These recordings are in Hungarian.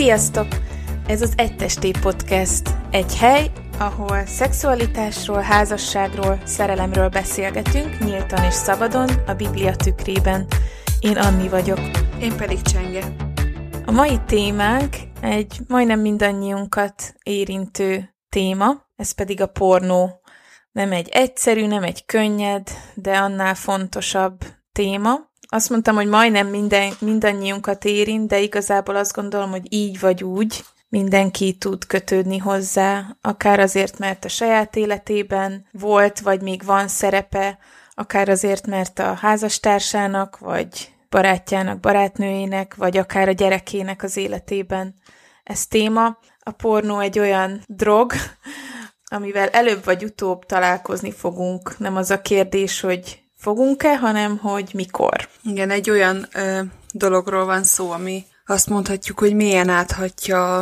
Sziasztok! Ez az Egytesté Podcast. Egy hely, ahol szexualitásról, házasságról, szerelemről beszélgetünk nyíltan és szabadon a Biblia tükrében. Én Anni vagyok. Én pedig Csenge. A mai témánk egy majdnem mindannyiunkat érintő téma, ez pedig a pornó. Nem egy egyszerű, nem egy könnyed, de annál fontosabb téma. Azt mondtam, hogy majdnem minden, mindannyiunkat érint, de igazából azt gondolom, hogy így vagy úgy mindenki tud kötődni hozzá, akár azért, mert a saját életében volt, vagy még van szerepe, akár azért, mert a házastársának, vagy barátjának, barátnőjének, vagy akár a gyerekének az életében. Ez téma. A pornó egy olyan drog, amivel előbb vagy utóbb találkozni fogunk. Nem az a kérdés, hogy fogunk-e, hanem hogy mikor. Igen, egy olyan ö, dologról van szó, ami azt mondhatjuk, hogy milyen áthatja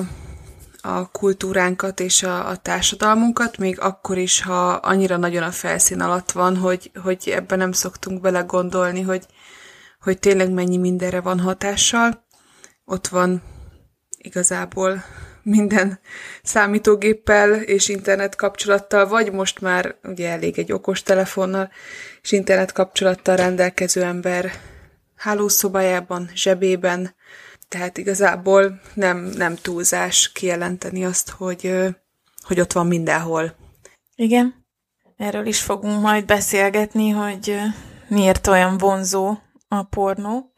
a kultúránkat és a, a társadalmunkat, még akkor is, ha annyira nagyon a felszín alatt van, hogy, hogy ebben nem szoktunk bele gondolni, hogy, hogy tényleg mennyi mindenre van hatással. Ott van igazából minden számítógéppel és internet kapcsolattal, vagy most már ugye elég egy okos telefonnal és internet kapcsolattal rendelkező ember hálószobájában, zsebében, tehát igazából nem, nem túlzás kijelenteni azt, hogy, hogy ott van mindenhol. Igen, erről is fogunk majd beszélgetni, hogy miért olyan vonzó a pornó.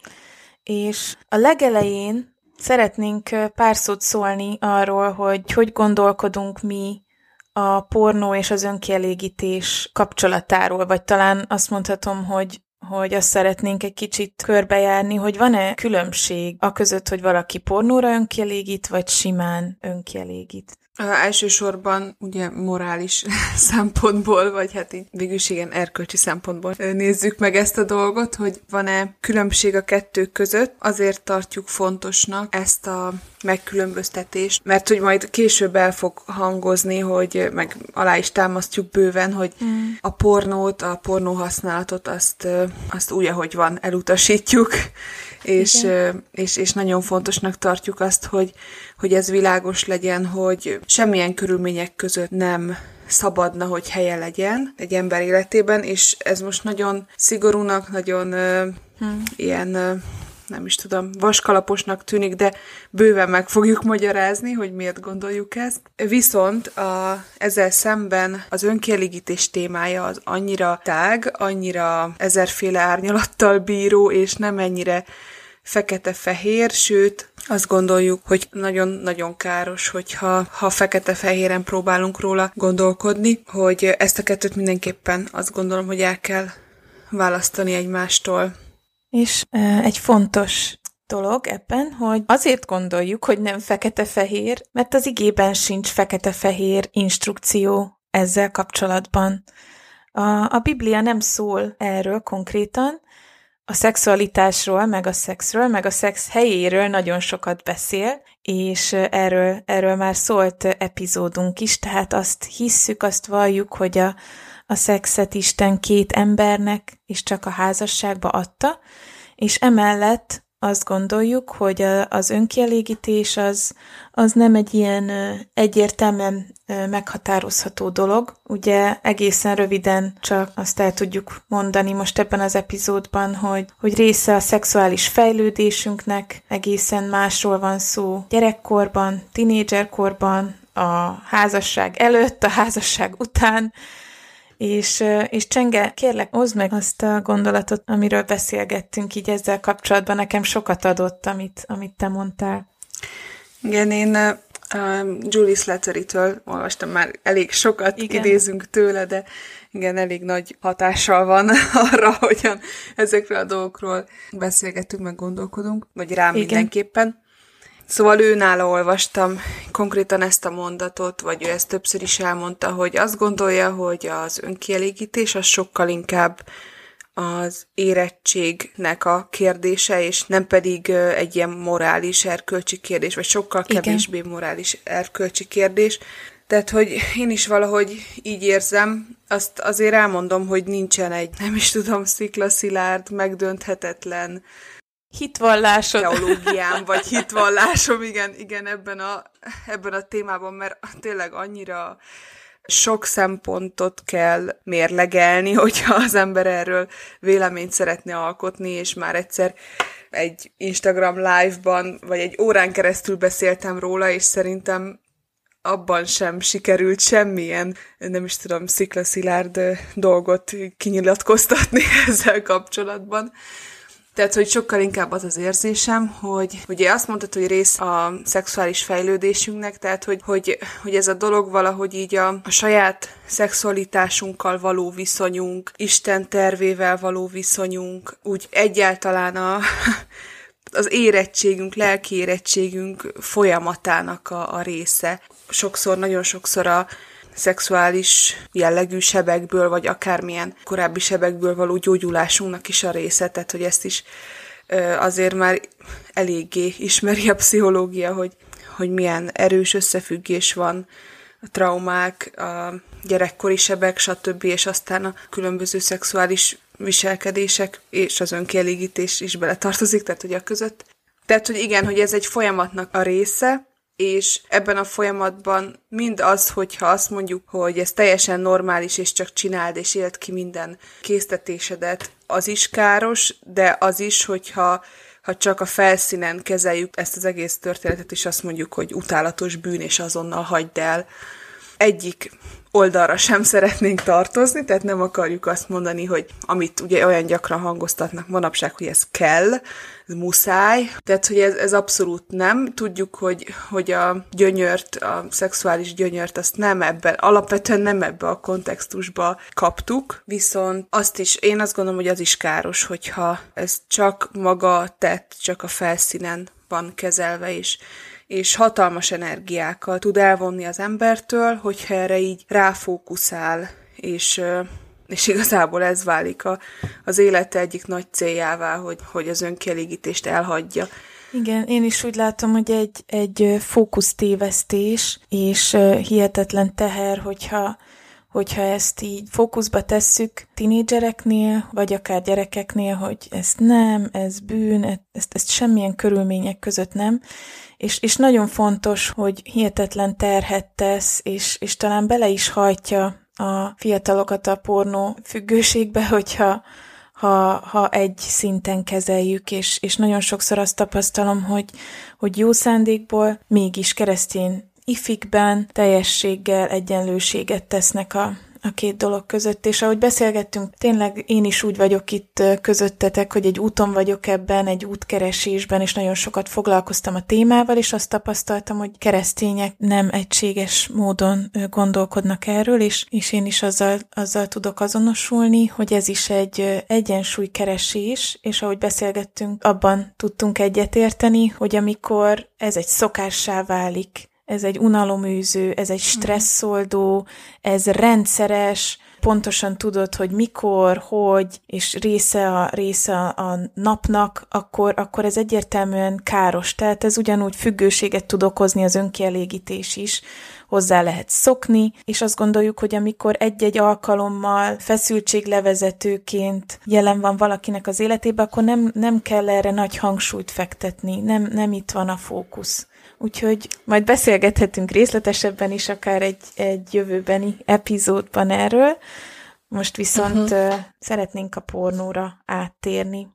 És a legelején szeretnénk pár szót szólni arról, hogy hogy gondolkodunk mi a pornó és az önkielégítés kapcsolatáról, vagy talán azt mondhatom, hogy hogy azt szeretnénk egy kicsit körbejárni, hogy van-e különbség a között, hogy valaki pornóra önkielégít, vagy simán önkielégít. Elsősorban ugye morális szempontból, vagy hát így végülis igen, erkölcsi szempontból nézzük meg ezt a dolgot, hogy van-e különbség a kettő között. Azért tartjuk fontosnak ezt a megkülönböztetést, mert hogy majd később el fog hangozni, hogy meg alá is támasztjuk bőven, hogy mm. a pornót, a pornó használatot azt, azt úgy, ahogy van, elutasítjuk, és, és, és nagyon fontosnak tartjuk azt, hogy, hogy ez világos legyen, hogy semmilyen körülmények között nem szabadna, hogy helye legyen egy ember életében, és ez most nagyon szigorúnak, nagyon hmm. ilyen nem is tudom, vaskalaposnak tűnik, de bőven meg fogjuk magyarázni, hogy miért gondoljuk ezt. Viszont a, ezzel szemben az önkielégítés témája az annyira tág, annyira ezerféle árnyalattal bíró, és nem ennyire fekete-fehér, sőt, azt gondoljuk, hogy nagyon-nagyon káros, hogyha ha fekete-fehéren próbálunk róla gondolkodni, hogy ezt a kettőt mindenképpen azt gondolom, hogy el kell választani egymástól. És egy fontos dolog ebben, hogy azért gondoljuk, hogy nem fekete-fehér, mert az igében sincs fekete-fehér instrukció ezzel kapcsolatban. A, a Biblia nem szól erről konkrétan, a szexualitásról, meg a szexről, meg a szex helyéről nagyon sokat beszél, és erről, erről már szólt epizódunk is, tehát azt hisszük, azt valljuk, hogy a, a szexet Isten két embernek is csak a házasságba adta, és emellett azt gondoljuk, hogy az önkielégítés az, az nem egy ilyen egyértelműen meghatározható dolog. Ugye egészen röviden csak azt el tudjuk mondani most ebben az epizódban, hogy, hogy része a szexuális fejlődésünknek, egészen másról van szó gyerekkorban, tinédzserkorban, a házasság előtt, a házasság után, és, és Csenge, kérlek, hozd meg azt a gondolatot, amiről beszélgettünk így ezzel kapcsolatban. Nekem sokat adott, amit, amit te mondtál. Igen, én uh, Julie Slattery-től olvastam már elég sokat, igen. idézünk tőle, de igen, elég nagy hatással van arra, hogyan ezekről a dolgokról beszélgetünk, meg gondolkodunk, vagy rám igen. mindenképpen. Szóval őnála olvastam konkrétan ezt a mondatot, vagy ő ezt többször is elmondta, hogy azt gondolja, hogy az önkielégítés az sokkal inkább az érettségnek a kérdése, és nem pedig egy ilyen morális erkölcsi kérdés, vagy sokkal kevésbé Igen. morális erkölcsi kérdés. Tehát, hogy én is valahogy így érzem, azt azért elmondom, hogy nincsen egy, nem is tudom, sziklaszilárd, megdönthetetlen hitvallásod. Teológiám, vagy hitvallásom, igen, igen, ebben a, ebben a témában, mert tényleg annyira sok szempontot kell mérlegelni, hogyha az ember erről véleményt szeretne alkotni, és már egyszer egy Instagram live-ban, vagy egy órán keresztül beszéltem róla, és szerintem abban sem sikerült semmilyen, nem is tudom, sziklaszilárd dolgot kinyilatkoztatni ezzel kapcsolatban. Tehát, hogy sokkal inkább az az érzésem, hogy ugye azt mondtad, hogy rész a szexuális fejlődésünknek, tehát, hogy, hogy, hogy ez a dolog valahogy így a, a saját szexualitásunkkal való viszonyunk, Isten tervével való viszonyunk, úgy egyáltalán a, az érettségünk, lelki érettségünk folyamatának a, a része. Sokszor, nagyon sokszor a szexuális jellegű sebekből, vagy akármilyen korábbi sebekből való gyógyulásunknak is a része, tehát hogy ezt is azért már eléggé ismeri a pszichológia, hogy, hogy milyen erős összefüggés van a traumák, a gyerekkori sebek, stb. és aztán a különböző szexuális viselkedések és az önkielégítés is beletartozik, tehát hogy a között. Tehát, hogy igen, hogy ez egy folyamatnak a része, és ebben a folyamatban mind az, hogyha azt mondjuk, hogy ez teljesen normális, és csak csináld, és élt ki minden késztetésedet, az is káros, de az is, hogyha ha csak a felszínen kezeljük ezt az egész történetet, és azt mondjuk, hogy utálatos bűn, és azonnal hagyd el. Egyik oldalra sem szeretnénk tartozni, tehát nem akarjuk azt mondani, hogy amit ugye olyan gyakran hangoztatnak manapság, hogy ez kell, muszáj, tehát hogy ez, ez abszolút nem. Tudjuk, hogy, hogy a gyönyört, a szexuális gyönyört azt nem ebben, alapvetően nem ebbe a kontextusba kaptuk, viszont azt is, én azt gondolom, hogy az is káros, hogyha ez csak maga tett, csak a felszínen van kezelve, és és hatalmas energiákkal tud elvonni az embertől, hogyha erre így ráfókuszál, és, és igazából ez válik a, az élete egyik nagy céljává, hogy, hogy az önkielégítést elhagyja. Igen, én is úgy látom, hogy egy, egy fókusztévesztés, és hihetetlen teher, hogyha hogyha ezt így fókuszba tesszük tinédzsereknél, vagy akár gyerekeknél, hogy ezt nem, ez bűn, ezt, ezt semmilyen körülmények között nem, és, és nagyon fontos, hogy hihetetlen terhet tesz, és, és talán bele is hajtja a fiatalokat a pornó függőségbe, hogyha ha, ha egy szinten kezeljük, és, és nagyon sokszor azt tapasztalom, hogy, hogy jó szándékból mégis keresztény ifikben teljességgel egyenlőséget tesznek a, a két dolog között, és ahogy beszélgettünk, tényleg én is úgy vagyok itt közöttetek, hogy egy úton vagyok ebben, egy útkeresésben, és nagyon sokat foglalkoztam a témával, és azt tapasztaltam, hogy keresztények nem egységes módon gondolkodnak erről, és, és én is azzal, azzal tudok azonosulni, hogy ez is egy egyensúlykeresés, és ahogy beszélgettünk, abban tudtunk egyetérteni, hogy amikor ez egy szokássá válik, ez egy unaloműző, ez egy stresszoldó, ez rendszeres, pontosan tudod, hogy mikor, hogy, és része a, része a napnak, akkor, akkor ez egyértelműen káros. Tehát ez ugyanúgy függőséget tud okozni az önkielégítés is, hozzá lehet szokni, és azt gondoljuk, hogy amikor egy-egy alkalommal feszültséglevezetőként jelen van valakinek az életében, akkor nem, nem kell erre nagy hangsúlyt fektetni, nem, nem itt van a fókusz. Úgyhogy majd beszélgethetünk részletesebben is, akár egy, egy jövőbeni epizódban erről. Most viszont uh-huh. szeretnénk a pornóra áttérni.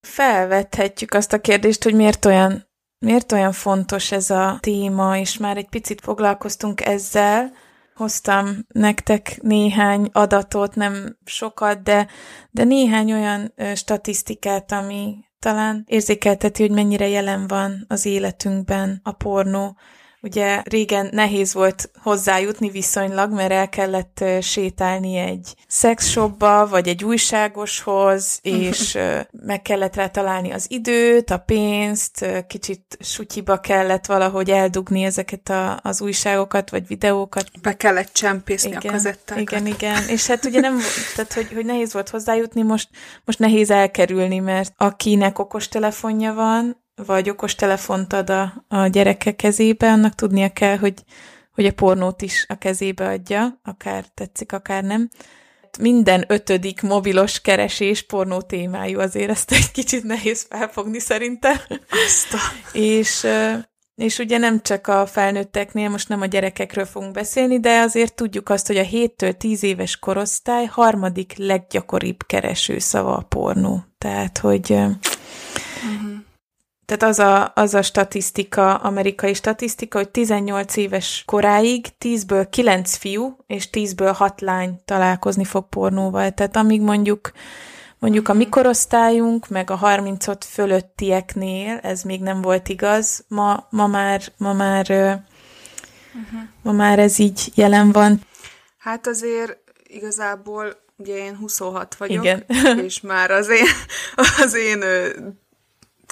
Felvethetjük azt a kérdést, hogy miért olyan, miért olyan fontos ez a téma, és már egy picit foglalkoztunk ezzel, hoztam nektek néhány adatot, nem sokat, de, de néhány olyan statisztikát, ami talán érzékelteti, hogy mennyire jelen van az életünkben a pornó, Ugye régen nehéz volt hozzájutni viszonylag, mert el kellett sétálni egy szexshopba, vagy egy újságoshoz, és meg kellett rá találni az időt, a pénzt, kicsit sutyiba kellett valahogy eldugni ezeket a, az újságokat, vagy videókat. Be kellett csempészni igen, a kazettákat. Igen, igen. És hát ugye nem, tehát hogy, hogy nehéz volt hozzájutni, most, most nehéz elkerülni, mert akinek okostelefonja van, vagy okos telefont ad a, a gyereke kezébe, annak tudnia kell, hogy, hogy a pornót is a kezébe adja, akár tetszik, akár nem. minden ötödik mobilos keresés pornó témájú, azért ezt egy kicsit nehéz felfogni szerintem. Azt és, és ugye nem csak a felnőtteknél, most nem a gyerekekről fogunk beszélni, de azért tudjuk azt, hogy a 7-től 10 éves korosztály harmadik leggyakoribb keresőszava a pornó. Tehát, hogy uh-huh. Tehát az a, az a statisztika, amerikai statisztika, hogy 18 éves koráig 10-ből 9 fiú és 10-ből 6 lány találkozni fog pornóval. Tehát amíg mondjuk mondjuk a mikorosztályunk, meg a 35 fölöttieknél ez még nem volt igaz, ma, ma már, ma már, uh-huh. ma már ez így jelen van. Hát azért igazából ugye én 26 vagyok, Igen. és már az én, az én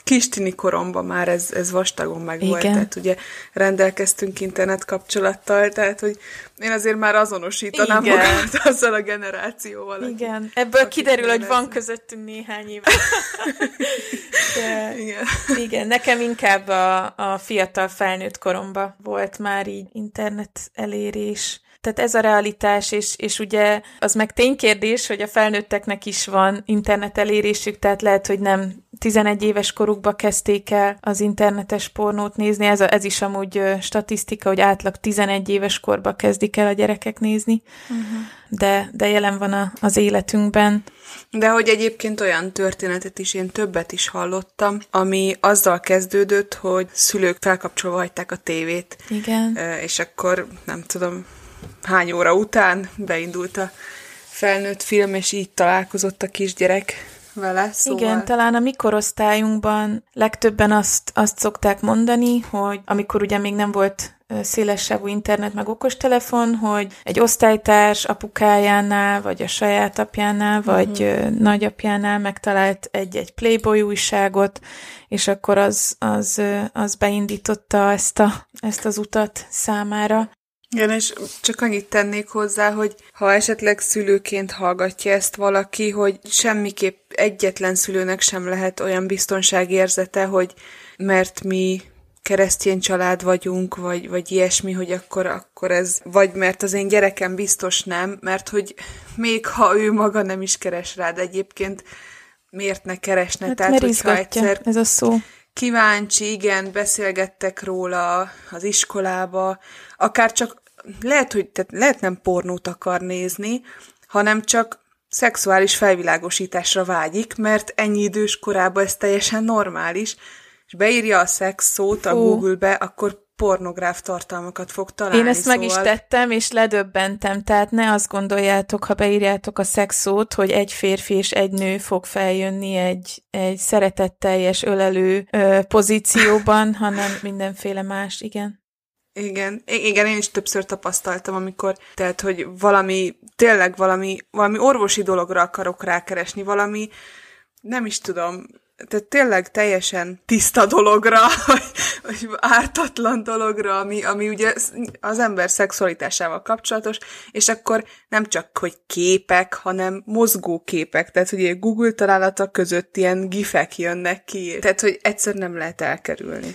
kistini koromban már ez, ez vastagon megvolt, Igen. tehát ugye rendelkeztünk internet kapcsolattal, tehát hogy én azért már azonosítanám Igen. magamat azzal a generációval. Igen, ebből kiderül, hogy van közöttünk néhány év. De, igen. igen, nekem inkább a, a fiatal felnőtt koromban volt már így internet elérés. Tehát ez a realitás, és, és ugye az meg ténykérdés, hogy a felnőtteknek is van internet elérésük, tehát lehet, hogy nem 11 éves korukba kezdték el az internetes pornót nézni. Ez, a, ez is amúgy statisztika, hogy átlag 11 éves korba kezdik el a gyerekek nézni, uh-huh. de, de jelen van a, az életünkben. De hogy egyébként olyan történetet is én többet is hallottam, ami azzal kezdődött, hogy szülők felkapcsolva hagyták a tévét. Igen. És akkor nem tudom, hány óra után beindult a felnőtt film, és így találkozott a kisgyerek vele. Szóval... Igen, talán a mikorosztályunkban legtöbben azt, azt szokták mondani, hogy amikor ugye még nem volt szélessávú internet meg okostelefon, hogy egy osztálytárs apukájánál, vagy a saját apjánál, vagy uh-huh. nagyapjánál megtalált egy-egy Playboy újságot, és akkor az, az, az beindította ezt, a, ezt az utat számára. Igen, és csak annyit tennék hozzá, hogy ha esetleg szülőként hallgatja ezt valaki, hogy semmiképp egyetlen szülőnek sem lehet olyan biztonságérzete, hogy mert mi keresztény család vagyunk, vagy, vagy ilyesmi, hogy akkor, akkor ez, vagy mert az én gyerekem biztos nem, mert hogy még ha ő maga nem is keres rád egyébként, miért ne keresne? Hát, Tehát, hogyha egyszer ez a szó. Kíváncsi, igen, beszélgettek róla az iskolába, akár csak lehet, hogy tehát lehet nem pornót akar nézni, hanem csak szexuális felvilágosításra vágyik, mert ennyi idős korában ez teljesen normális, és beírja a szex szót a Google-be, akkor pornográf tartalmakat fog találni. Én ezt szóval... meg is szóval- tettem, és ledöbbentem, tehát ne azt gondoljátok, ha beírjátok a szexót, hogy egy férfi és egy nő fog feljönni egy, egy szeretetteljes ölelő ö, pozícióban, hanem mindenféle más, igen. Igen, igen, én is többször tapasztaltam, amikor, tehát, hogy valami, tényleg valami, valami orvosi dologra akarok rákeresni, valami, nem is tudom, tehát tényleg teljesen tiszta dologra, vagy ártatlan dologra, ami, ami ugye az ember szexualitásával kapcsolatos, és akkor nem csak, hogy képek, hanem mozgó képek, tehát ugye Google találata között ilyen gifek jönnek ki, tehát hogy egyszer nem lehet elkerülni.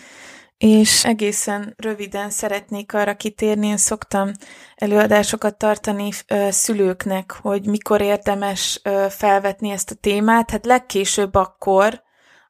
És egészen röviden szeretnék arra kitérni, én szoktam előadásokat tartani ö, szülőknek, hogy mikor érdemes ö, felvetni ezt a témát. Hát legkésőbb akkor,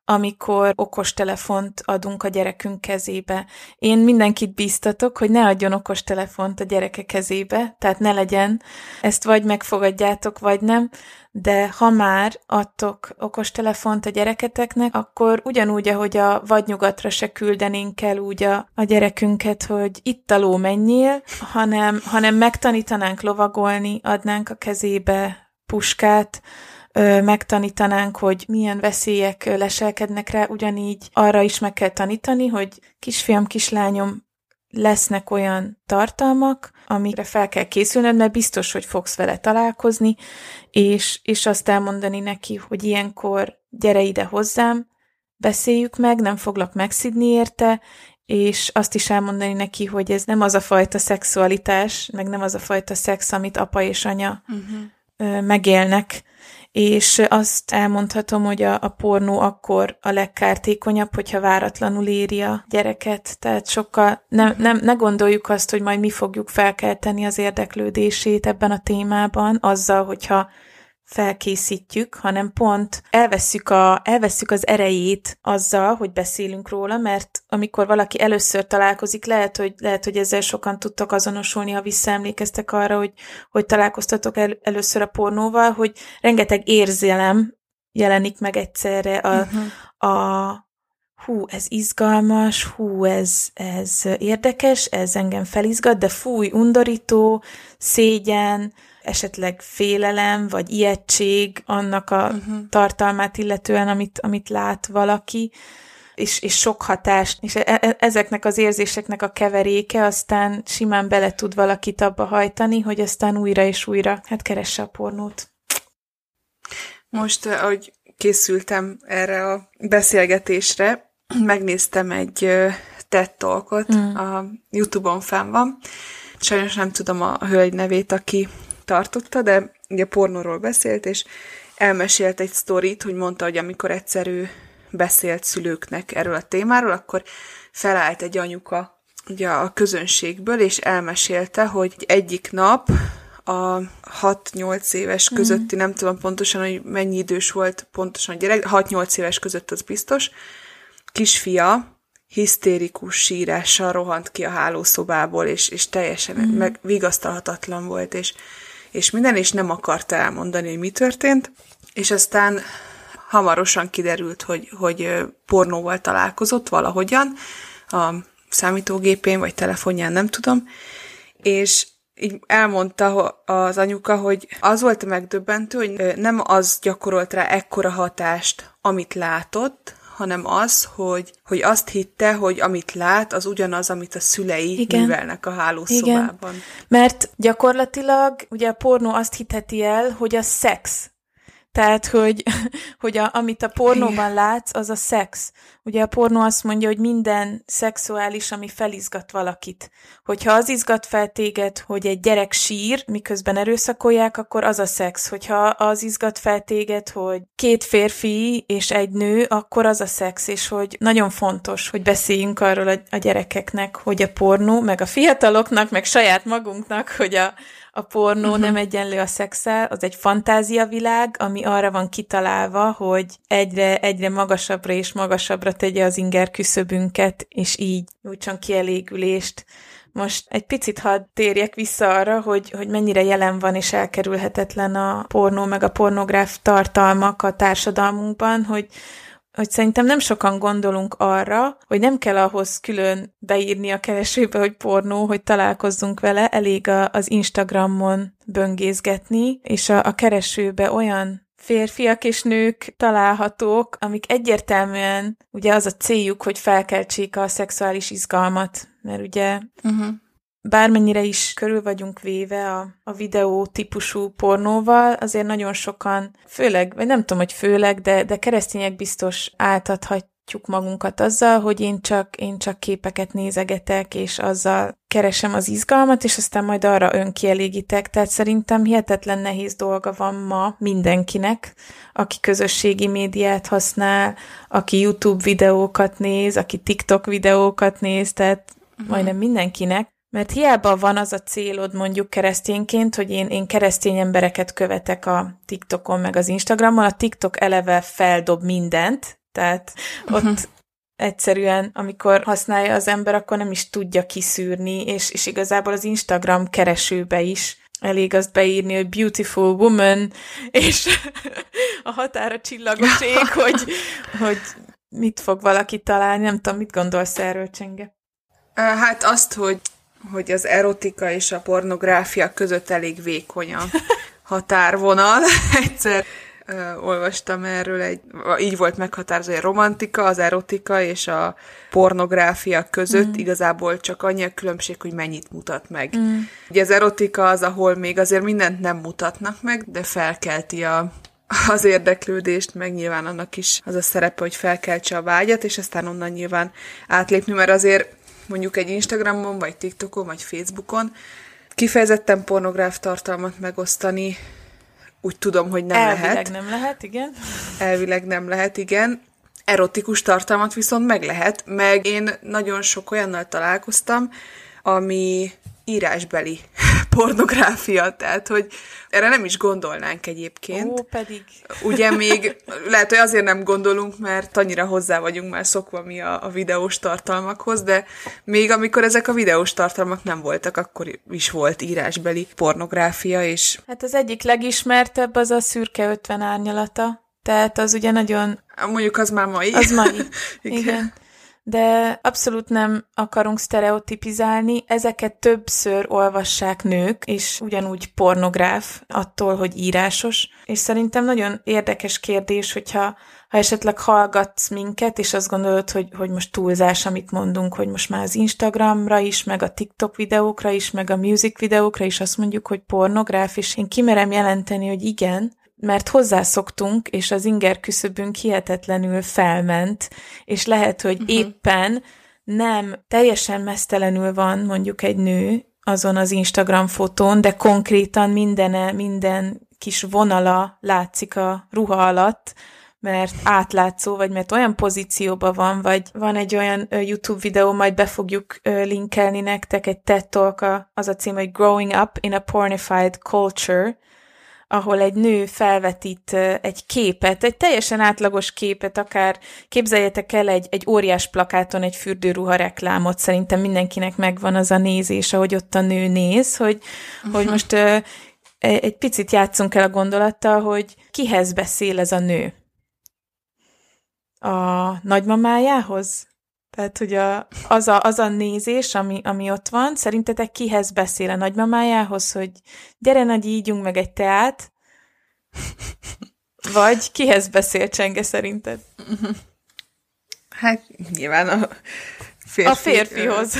amikor okostelefont adunk a gyerekünk kezébe. Én mindenkit bíztatok, hogy ne adjon okostelefont a gyereke kezébe, tehát ne legyen. Ezt vagy megfogadjátok, vagy nem, de ha már adtok okostelefont a gyereketeknek, akkor ugyanúgy, ahogy a vadnyugatra se küldenénk el úgy a, a gyerekünket, hogy itt a ló menjél, hanem, hanem megtanítanánk lovagolni, adnánk a kezébe puskát, megtanítanánk, hogy milyen veszélyek leselkednek rá, ugyanígy arra is meg kell tanítani, hogy kisfiam, kislányom, lesznek olyan tartalmak, amikre fel kell készülnöd, mert biztos, hogy fogsz vele találkozni, és, és azt elmondani neki, hogy ilyenkor gyere ide hozzám, beszéljük meg, nem foglak megszidni érte, és azt is elmondani neki, hogy ez nem az a fajta szexualitás, meg nem az a fajta szex, amit apa és anya uh-huh. megélnek, és azt elmondhatom, hogy a, a pornó akkor a legkártékonyabb, hogyha váratlanul éri a gyereket, tehát sokkal, nem, nem, ne gondoljuk azt, hogy majd mi fogjuk felkelteni az érdeklődését ebben a témában, azzal, hogyha felkészítjük, hanem pont elveszük, a, elveszük az erejét azzal, hogy beszélünk róla, mert amikor valaki először találkozik, lehet, hogy, lehet, hogy ezzel sokan tudtok azonosulni, ha visszaemlékeztek arra, hogy, hogy találkoztatok el, először a pornóval, hogy rengeteg érzelem jelenik meg egyszerre a, uh-huh. a hú, ez izgalmas, hú, ez, ez érdekes, ez engem felizgat, de fúj, undorító, szégyen, esetleg félelem, vagy ijegység annak a uh-huh. tartalmát illetően, amit, amit lát valaki, és, és sok hatást, és e- e- ezeknek az érzéseknek a keveréke aztán simán bele tud valakit abba hajtani, hogy aztán újra és újra hát keresse a pornót. Most, eh, ahogy készültem erre a beszélgetésre, megnéztem egy TED Talkot, mm. a Youtube-on fenn van. Sajnos nem tudom a hölgy nevét, aki tartotta, de ugye pornóról beszélt, és elmesélt egy sztorit, hogy mondta, hogy amikor egyszer ő beszélt szülőknek erről a témáról, akkor felállt egy anyuka ugye a közönségből, és elmesélte, hogy egyik nap a 6-8 éves mhm. közötti, mm. nem tudom pontosan, hogy mennyi idős volt pontosan a gyerek, 6-8 éves között az biztos, kisfia hisztérikus sírással rohant ki a hálószobából, és, és teljesen mm. meg vigasztalhatatlan volt, és és minden, és nem akarta elmondani, hogy mi történt, és aztán hamarosan kiderült, hogy, hogy pornóval találkozott valahogyan, a számítógépén vagy telefonján, nem tudom, és így elmondta az anyuka, hogy az volt a megdöbbentő, hogy nem az gyakorolt rá ekkora hatást, amit látott, hanem az, hogy, hogy azt hitte, hogy amit lát, az ugyanaz, amit a szülei Igen. művelnek a hálószobában. Igen. Mert gyakorlatilag ugye a pornó azt hitheti el, hogy a szex tehát, hogy, hogy a, amit a pornóban látsz, az a szex. Ugye a pornó azt mondja, hogy minden szexuális, ami felizgat valakit. Hogyha az izgat fel téged, hogy egy gyerek sír, miközben erőszakolják, akkor az a szex. Hogyha az izgat fel téged, hogy két férfi és egy nő, akkor az a szex. És hogy nagyon fontos, hogy beszéljünk arról a, a gyerekeknek, hogy a pornó, meg a fiataloknak, meg saját magunknak, hogy a, a pornó uh-huh. nem egyenlő a szexel, az egy fantáziavilág, ami arra van kitalálva, hogy egyre, egyre magasabbra és magasabbra tegye az inger küszöbünket, és így nyújtson kielégülést. Most egy picit hadd térjek vissza arra, hogy, hogy mennyire jelen van és elkerülhetetlen a pornó, meg a pornográf tartalmak a társadalmunkban, hogy hogy szerintem nem sokan gondolunk arra, hogy nem kell ahhoz külön beírni a keresőbe, hogy pornó, hogy találkozzunk vele, elég a, az Instagramon böngészgetni, és a, a keresőbe olyan férfiak és nők találhatók, amik egyértelműen ugye az a céljuk, hogy felkeltsék a szexuális izgalmat, mert ugye uh-huh bármennyire is körül vagyunk véve a, a videó típusú pornóval, azért nagyon sokan, főleg, vagy nem tudom, hogy főleg, de, de keresztények biztos áltathatjuk magunkat azzal, hogy én csak, én csak képeket nézegetek, és azzal keresem az izgalmat, és aztán majd arra önkielégítek. Tehát szerintem hihetetlen nehéz dolga van ma mindenkinek, aki közösségi médiát használ, aki YouTube videókat néz, aki TikTok videókat néz, tehát uh-huh. majdnem mindenkinek, mert hiába van az a célod mondjuk keresztényként, hogy én, én keresztény embereket követek a TikTokon meg az Instagramon, a TikTok eleve feldob mindent, tehát uh-huh. ott egyszerűen, amikor használja az ember, akkor nem is tudja kiszűrni, és, és igazából az Instagram keresőbe is elég azt beírni, hogy beautiful woman, és a határa csillagos ég, hogy, hogy mit fog valaki találni, nem tudom, mit gondolsz erről, Csenge? Hát azt, hogy hogy az erotika és a pornográfia között elég vékony a határvonal. Egyszer uh, olvastam erről, egy, így volt meghatározó, hogy a romantika, az erotika és a pornográfia között mm. igazából csak annyi a különbség, hogy mennyit mutat meg. Mm. Ugye az erotika az, ahol még azért mindent nem mutatnak meg, de felkelti a, az érdeklődést, meg nyilván annak is az a szerepe, hogy felkeltse a vágyat, és aztán onnan nyilván átlépni, mert azért mondjuk egy Instagramon, vagy TikTokon, vagy Facebookon, kifejezetten pornográf tartalmat megosztani, úgy tudom, hogy nem Elvileg lehet. nem lehet, igen. Elvileg nem lehet, igen. Erotikus tartalmat viszont meg lehet, meg én nagyon sok olyannal találkoztam, ami írásbeli pornográfia, tehát hogy erre nem is gondolnánk egyébként. Ó, pedig. Ugye még lehet, hogy azért nem gondolunk, mert annyira hozzá vagyunk már szokva mi a, a videós tartalmakhoz, de még amikor ezek a videós tartalmak nem voltak, akkor is volt írásbeli pornográfia, és Hát az egyik legismertebb az a szürke 50 árnyalata. Tehát az ugye nagyon mondjuk az már mai. Az mai. Igen. Igen. De abszolút nem akarunk sztereotipizálni, ezeket többször olvassák nők, és ugyanúgy pornográf attól, hogy írásos. És szerintem nagyon érdekes kérdés, hogyha ha esetleg hallgatsz minket, és azt gondolod, hogy, hogy most túlzás, amit mondunk, hogy most már az Instagramra is, meg a TikTok videókra is, meg a music videókra is azt mondjuk, hogy pornográf, és én kimerem jelenteni, hogy igen, mert hozzászoktunk, és az inger küszöbünk hihetetlenül felment, és lehet, hogy uh-huh. éppen nem teljesen mesztelenül van mondjuk egy nő azon az Instagram fotón, de konkrétan mindene, minden kis vonala látszik a ruha alatt, mert átlátszó, vagy mert olyan pozícióban van, vagy van egy olyan YouTube videó, majd be fogjuk linkelni nektek, egy TED Talk, az a cím, hogy Growing Up in a Pornified Culture, ahol egy nő felvetít egy képet, egy teljesen átlagos képet, akár képzeljetek el egy, egy óriás plakáton egy fürdőruha reklámot, szerintem mindenkinek megvan az a nézés, ahogy ott a nő néz, hogy, uh-huh. hogy most ö, egy picit játszunk el a gondolattal, hogy kihez beszél ez a nő? A nagymamájához? Tehát, hogy a, az, a, az a nézés, ami, ami ott van, szerintetek kihez beszél a nagymamájához, hogy gyere nagy, ígyunk meg egy teát, vagy kihez beszél Csenge szerinted? Hát nyilván a férfi, A férfihoz.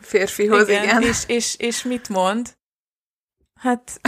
Férfihoz, igen. igen. És, és, és mit mond? Hát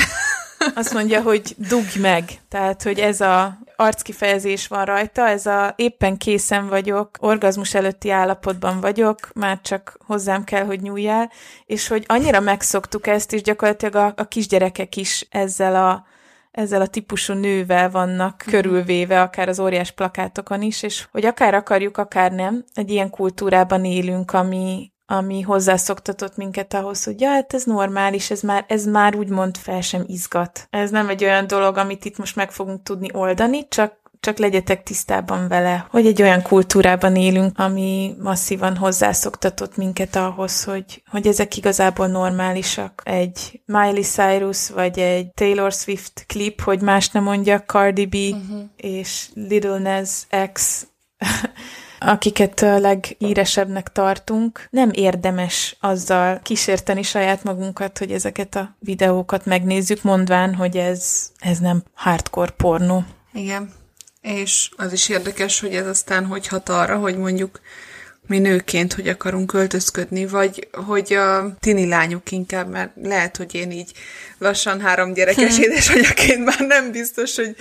azt mondja, hogy dugj meg. Tehát, hogy ez a arckifejezés van rajta, ez a éppen készen vagyok, orgazmus előtti állapotban vagyok, már csak hozzám kell, hogy nyúljál, és hogy annyira megszoktuk ezt, és gyakorlatilag a, a kisgyerekek is ezzel a ezzel a típusú nővel vannak körülvéve, akár az óriás plakátokon is, és hogy akár akarjuk, akár nem, egy ilyen kultúrában élünk, ami, ami hozzászoktatott minket ahhoz, hogy ja, hát ez normális, ez már, ez már úgymond fel sem izgat. Ez nem egy olyan dolog, amit itt most meg fogunk tudni oldani, csak csak legyetek tisztában vele, hogy egy olyan kultúrában élünk, ami masszívan hozzászoktatott minket ahhoz, hogy, hogy ezek igazából normálisak. Egy Miley Cyrus vagy egy Taylor Swift klip, hogy más nem mondja, Cardi B uh-huh. és Little Nas X akiket a legíresebbnek tartunk, nem érdemes azzal kísérteni saját magunkat, hogy ezeket a videókat megnézzük, mondván, hogy ez, ez nem hardcore pornó. Igen. És az is érdekes, hogy ez aztán hogy hat arra, hogy mondjuk mi nőként hogy akarunk költözködni, vagy hogy a tini lányok inkább, mert lehet, hogy én így lassan három gyerekes édesanyjaként már nem biztos, hogy,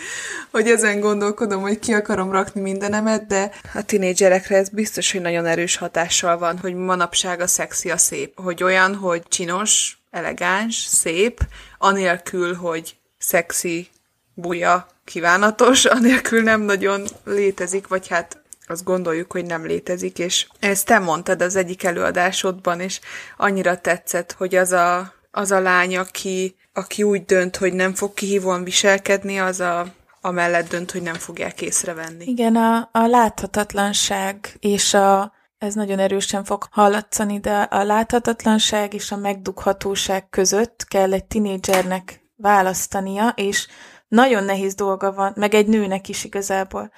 hogy ezen gondolkodom, hogy ki akarom rakni mindenemet, de a tinédzserekre ez biztos, hogy nagyon erős hatással van, hogy manapság a szexi a szép, hogy olyan, hogy csinos, elegáns, szép, anélkül, hogy szexi, buja, kívánatos, anélkül nem nagyon létezik, vagy hát azt gondoljuk, hogy nem létezik, és ezt te mondtad az egyik előadásodban, és annyira tetszett, hogy az a, az a lány, aki, aki úgy dönt, hogy nem fog kihívóan viselkedni, az a, amellett dönt, hogy nem fogják észrevenni. Igen, a, a láthatatlanság és a, ez nagyon erősen fog hallatszani, de a láthatatlanság és a megdughatóság között kell egy tinédzsernek választania, és nagyon nehéz dolga van, meg egy nőnek is igazából,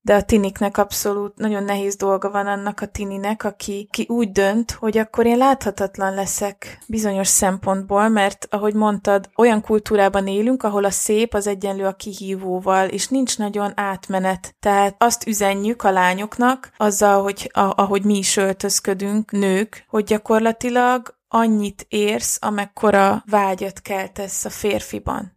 de a tiniknek abszolút nagyon nehéz dolga van annak a tininek, aki, aki úgy dönt, hogy akkor én láthatatlan leszek bizonyos szempontból, mert ahogy mondtad, olyan kultúrában élünk, ahol a szép az egyenlő a kihívóval, és nincs nagyon átmenet. Tehát azt üzenjük a lányoknak, azzal, hogy a, ahogy mi is öltözködünk, nők, hogy gyakorlatilag annyit érsz, amekkora vágyat keltesz a férfiban.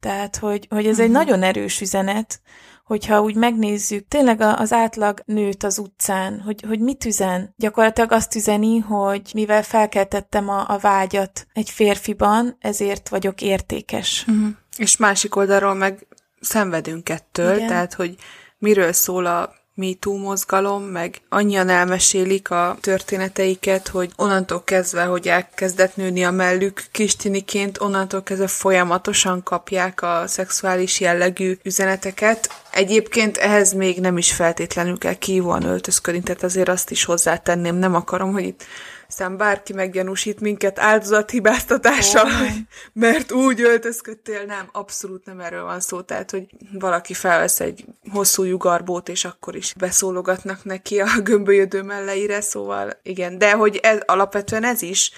Tehát, hogy, hogy ez uh-huh. egy nagyon erős üzenet, hogyha úgy megnézzük, tényleg az átlag nőt az utcán, hogy, hogy mit üzen? Gyakorlatilag azt üzeni, hogy mivel felkeltettem a, a vágyat egy férfiban, ezért vagyok értékes. Uh-huh. És másik oldalról meg szenvedünk ettől, Igen. tehát hogy miről szól a MeToo mozgalom, meg annyian elmesélik a történeteiket, hogy onnantól kezdve, hogy elkezdett nőni a mellük kistiniként, onnantól kezdve folyamatosan kapják a szexuális jellegű üzeneteket. Egyébként ehhez még nem is feltétlenül kell kívóan öltözködni, tehát azért azt is hozzátenném, nem akarom, hogy itt aztán bárki meggyanúsít minket áldozathibáztatással, oh. mert úgy öltözködtél, nem, abszolút nem erről van szó, tehát, hogy valaki felvesz egy hosszú jugarbót, és akkor is beszólogatnak neki a gömbölyödő melleire, szóval igen, de hogy ez, alapvetően ez is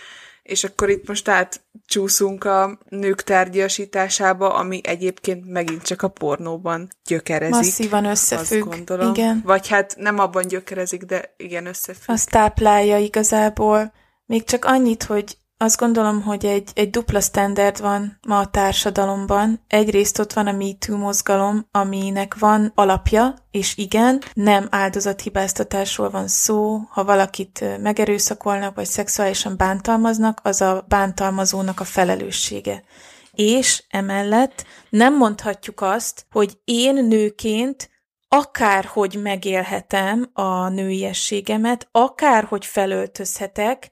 és akkor itt most átcsúszunk a nők tárgyasításába, ami egyébként megint csak a pornóban gyökerezik. Masszívan összefügg, azt gondolom. igen. Vagy hát nem abban gyökerezik, de igen, összefügg. Azt táplálja igazából. Még csak annyit, hogy azt gondolom, hogy egy, egy dupla standard van ma a társadalomban. Egyrészt ott van a MeToo mozgalom, aminek van alapja, és igen, nem áldozathibáztatásról van szó. Ha valakit megerőszakolnak, vagy szexuálisan bántalmaznak, az a bántalmazónak a felelőssége. És emellett nem mondhatjuk azt, hogy én nőként akárhogy megélhetem a nőiességemet, akárhogy felöltözhetek,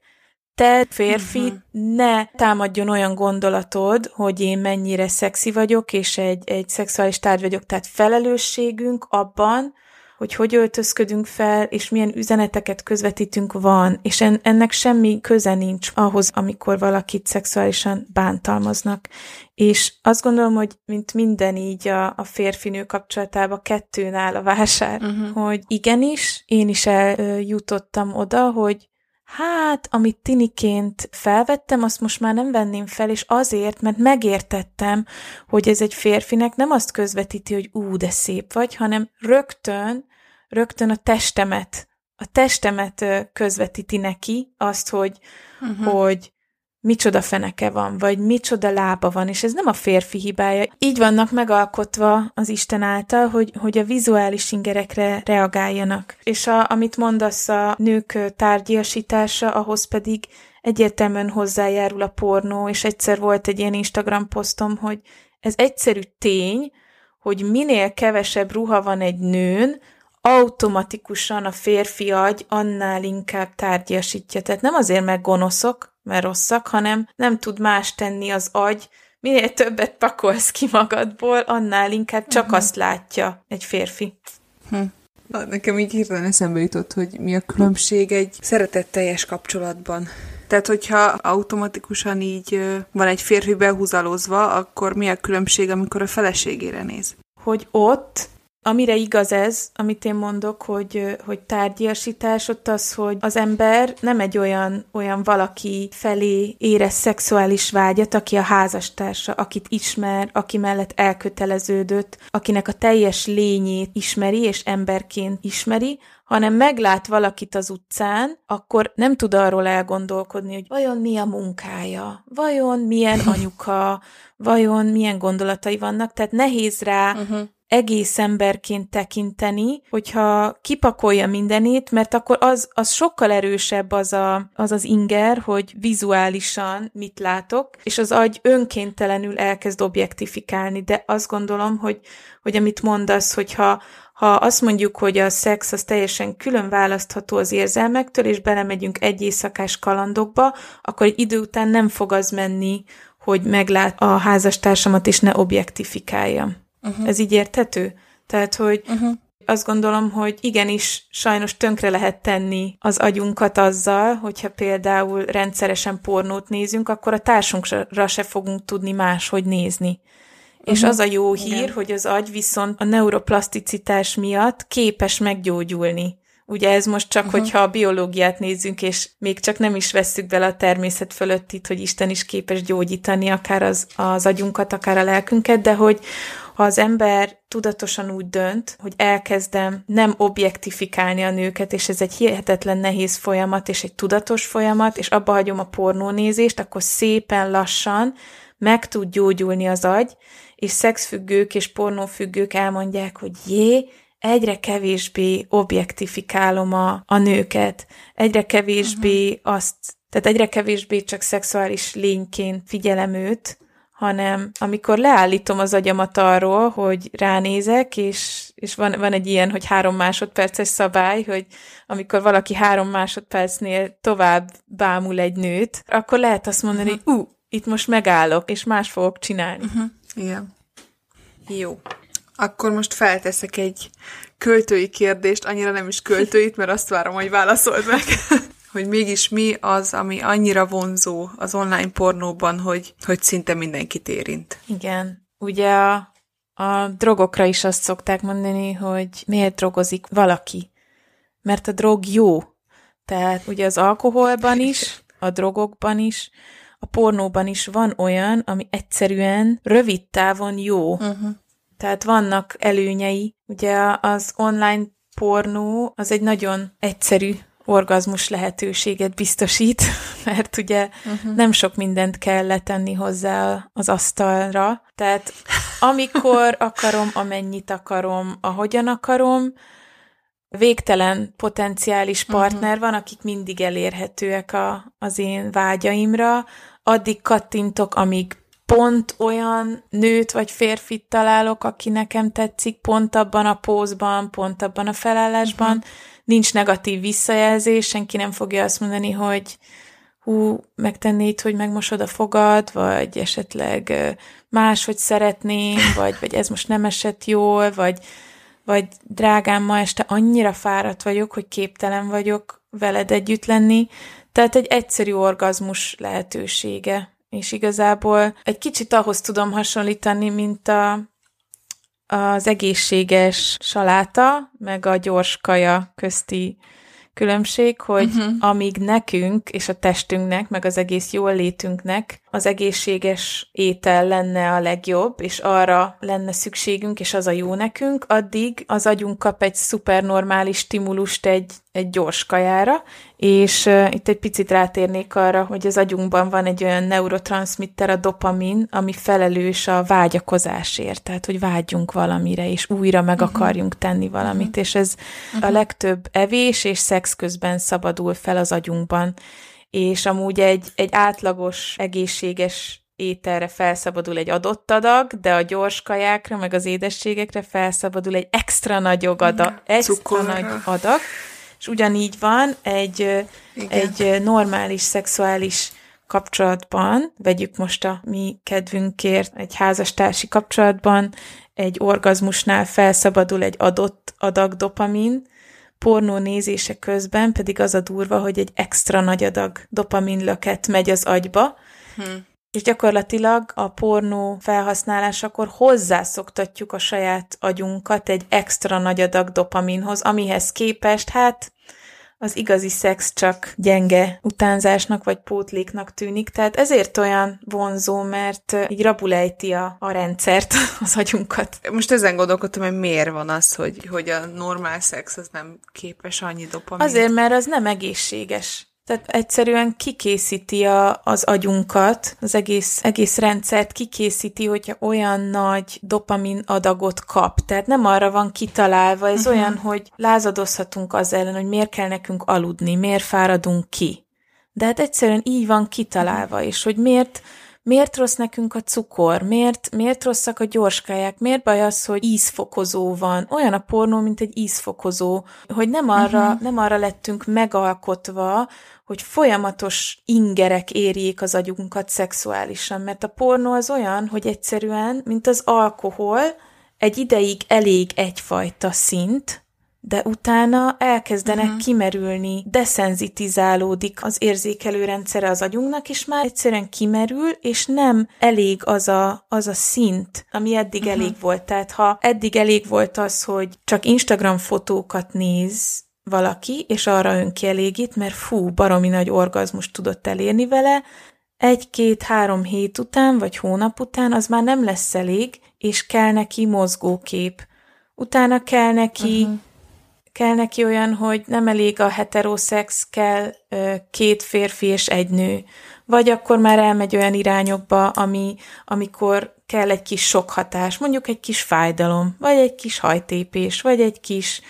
te, férfi, uh-huh. ne támadjon olyan gondolatod, hogy én mennyire szexi vagyok, és egy, egy szexuális tárgy vagyok, tehát felelősségünk abban, hogy hogy öltözködünk fel, és milyen üzeneteket közvetítünk van, és en, ennek semmi köze nincs ahhoz, amikor valakit szexuálisan bántalmaznak. És azt gondolom, hogy mint minden így a, a férfinő kapcsolatában kettőn áll a vásár, uh-huh. hogy igenis, én is eljutottam oda, hogy hát, amit tiniként felvettem, azt most már nem venném fel, és azért, mert megértettem, hogy ez egy férfinek nem azt közvetíti, hogy ú, de szép vagy, hanem rögtön, rögtön a testemet, a testemet közvetíti neki azt, hogy, uh-huh. hogy micsoda feneke van, vagy micsoda lába van, és ez nem a férfi hibája. Így vannak megalkotva az Isten által, hogy, hogy a vizuális ingerekre reagáljanak. És a, amit mondasz a nők tárgyiasítása, ahhoz pedig egyértelműen hozzájárul a pornó, és egyszer volt egy ilyen Instagram posztom, hogy ez egyszerű tény, hogy minél kevesebb ruha van egy nőn, automatikusan a férfi agy annál inkább tárgyasítja. Tehát nem azért, mert gonoszok, mert rosszak, hanem nem tud más tenni az agy, minél többet pakolsz ki magadból, annál inkább csak uh-huh. azt látja egy férfi. Hm. Na, nekem így hirtelen eszembe jutott, hogy mi a különbség egy szeretetteljes kapcsolatban. Tehát, hogyha automatikusan így van egy férfi behúzalozva, akkor mi a különbség, amikor a feleségére néz? Hogy ott Amire igaz ez, amit én mondok, hogy, hogy tárgyiasítás, ott az, hogy az ember nem egy olyan, olyan valaki felé érez szexuális vágyat, aki a házastársa, akit ismer, aki mellett elköteleződött, akinek a teljes lényét ismeri és emberként ismeri, hanem meglát valakit az utcán, akkor nem tud arról elgondolkodni, hogy vajon mi a munkája, vajon milyen anyuka, vajon milyen gondolatai vannak, tehát nehéz rá uh-huh egész emberként tekinteni, hogyha kipakolja mindenét, mert akkor az, az sokkal erősebb az, a, az az inger, hogy vizuálisan mit látok, és az agy önkéntelenül elkezd objektifikálni, de azt gondolom, hogy, hogy amit mondasz, hogyha ha azt mondjuk, hogy a szex az teljesen külön választható az érzelmektől, és belemegyünk egy éjszakás kalandokba, akkor egy idő után nem fog az menni, hogy meglát a házastársamat, és ne objektifikáljam. Uh-huh. Ez így érthető? Tehát, hogy uh-huh. azt gondolom, hogy igenis sajnos tönkre lehet tenni az agyunkat azzal, hogyha például rendszeresen pornót nézünk, akkor a társunkra se fogunk tudni máshogy nézni. Uh-huh. És az a jó hír, Igen. hogy az agy viszont a neuroplaszticitás miatt képes meggyógyulni. Ugye ez most csak, uh-huh. hogyha a biológiát nézzünk, és még csak nem is vesszük bele a természet fölött itt, hogy Isten is képes gyógyítani akár az, az agyunkat, akár a lelkünket, de hogy ha az ember tudatosan úgy dönt, hogy elkezdem nem objektifikálni a nőket, és ez egy hihetetlen nehéz folyamat, és egy tudatos folyamat, és abba hagyom a pornónézést, akkor szépen lassan meg tud gyógyulni az agy, és szexfüggők és pornófüggők elmondják, hogy jé, egyre kevésbé objektifikálom a, a nőket, egyre kevésbé uh-huh. azt, tehát egyre kevésbé csak szexuális lényként figyelem őt, hanem amikor leállítom az agyamat arról, hogy ránézek, és, és van, van egy ilyen, hogy három másodperces szabály, hogy amikor valaki három másodpercnél tovább bámul egy nőt, akkor lehet azt mondani, uh-huh. hogy ú, uh, itt most megállok, és más fogok csinálni. Uh-huh. Igen. Jó. Akkor most felteszek egy költői kérdést, annyira nem is költőit, mert azt várom, hogy válaszold meg. Hogy mégis mi az, ami annyira vonzó az online pornóban, hogy, hogy szinte mindenkit érint. Igen. Ugye a, a drogokra is azt szokták mondani, hogy miért drogozik valaki. Mert a drog jó. Tehát ugye az alkoholban is, a drogokban is, a pornóban is van olyan, ami egyszerűen rövid távon jó. Uh-huh. Tehát vannak előnyei. Ugye az online pornó az egy nagyon egyszerű orgazmus lehetőséget biztosít, mert ugye uh-huh. nem sok mindent kell letenni hozzá az asztalra. Tehát amikor akarom, amennyit akarom, ahogyan akarom, végtelen potenciális mhm. partner uh-huh. van, akik mindig elérhetőek a, az én vágyaimra, addig kattintok, amíg pont olyan nőt vagy férfit találok, aki nekem tetszik, pont abban a pózban, pont abban a felállásban, uh-huh. Nincs negatív visszajelzés, senki nem fogja azt mondani, hogy hú, megtennéd, hogy megmosod a fogad, vagy esetleg máshogy szeretném, vagy, vagy ez most nem esett jól, vagy, vagy drágám, ma este annyira fáradt vagyok, hogy képtelen vagyok veled együtt lenni. Tehát egy egyszerű orgazmus lehetősége és igazából egy kicsit ahhoz tudom hasonlítani, mint a, az egészséges saláta, meg a gyors kaja közti különbség, hogy uh-huh. amíg nekünk és a testünknek, meg az egész jól létünknek az egészséges étel lenne a legjobb, és arra lenne szükségünk, és az a jó nekünk, addig az agyunk kap egy szupernormális stimulust egy, egy gyors kajára, és uh, itt egy picit rátérnék arra, hogy az agyunkban van egy olyan neurotranszmitter, a dopamin, ami felelős a vágyakozásért, tehát hogy vágyjunk valamire, és újra meg uh-huh. akarjunk tenni valamit, uh-huh. és ez uh-huh. a legtöbb evés és szex közben szabadul fel az agyunkban és amúgy egy, egy átlagos, egészséges ételre felszabadul egy adott adag, de a gyors kajákra, meg az édességekre felszabadul egy extra nagy adag, extra Cukorra. nagy adag, és ugyanígy van egy, egy normális szexuális kapcsolatban, vegyük most a mi kedvünkért, egy házastársi kapcsolatban, egy orgazmusnál felszabadul egy adott adag dopamin, pornó nézése közben pedig az a durva, hogy egy extra nagy adag dopaminlöket megy az agyba, hm. És gyakorlatilag a pornó felhasználásakor hozzászoktatjuk a saját agyunkat egy extra nagy adag dopaminhoz, amihez képest, hát az igazi szex csak gyenge utánzásnak vagy pótléknak tűnik, tehát ezért olyan vonzó, mert így rabulejti a, a rendszert, az agyunkat. Most ezen gondolkodtam, hogy miért van az, hogy, hogy a normál szex az nem képes annyi dopamin. Azért, mert az nem egészséges. Tehát egyszerűen kikészíti a, az agyunkat, az egész, egész rendszert kikészíti, hogyha olyan nagy dopamin adagot kap. Tehát nem arra van kitalálva, ez uh-huh. olyan, hogy lázadozhatunk az ellen, hogy miért kell nekünk aludni, miért fáradunk ki. De hát egyszerűen így van kitalálva, és hogy miért miért rossz nekünk a cukor, miért, miért rosszak a gyorskáják, miért baj az, hogy ízfokozó van. Olyan a pornó, mint egy ízfokozó, hogy nem arra, uh-huh. nem arra lettünk megalkotva, hogy folyamatos ingerek érjék az agyunkat szexuálisan, mert a pornó az olyan, hogy egyszerűen, mint az alkohol, egy ideig elég egyfajta szint, de utána elkezdenek uh-huh. kimerülni, deszenzitizálódik az érzékelő rendszere az agyunknak, és már egyszerűen kimerül, és nem elég az a, az a szint, ami eddig uh-huh. elég volt. Tehát ha eddig elég volt az, hogy csak Instagram fotókat néz valaki, és arra önkielégít, mert fú, baromi nagy orgazmus tudott elérni vele, egy-két-három hét után, vagy hónap után az már nem lesz elég, és kell neki mozgókép. Utána kell neki uh-huh kell neki olyan, hogy nem elég a heteroszex, kell két férfi és egy nő. Vagy akkor már elmegy olyan irányokba, ami, amikor kell egy kis sok hatás, mondjuk egy kis fájdalom, vagy egy kis hajtépés, vagy egy kis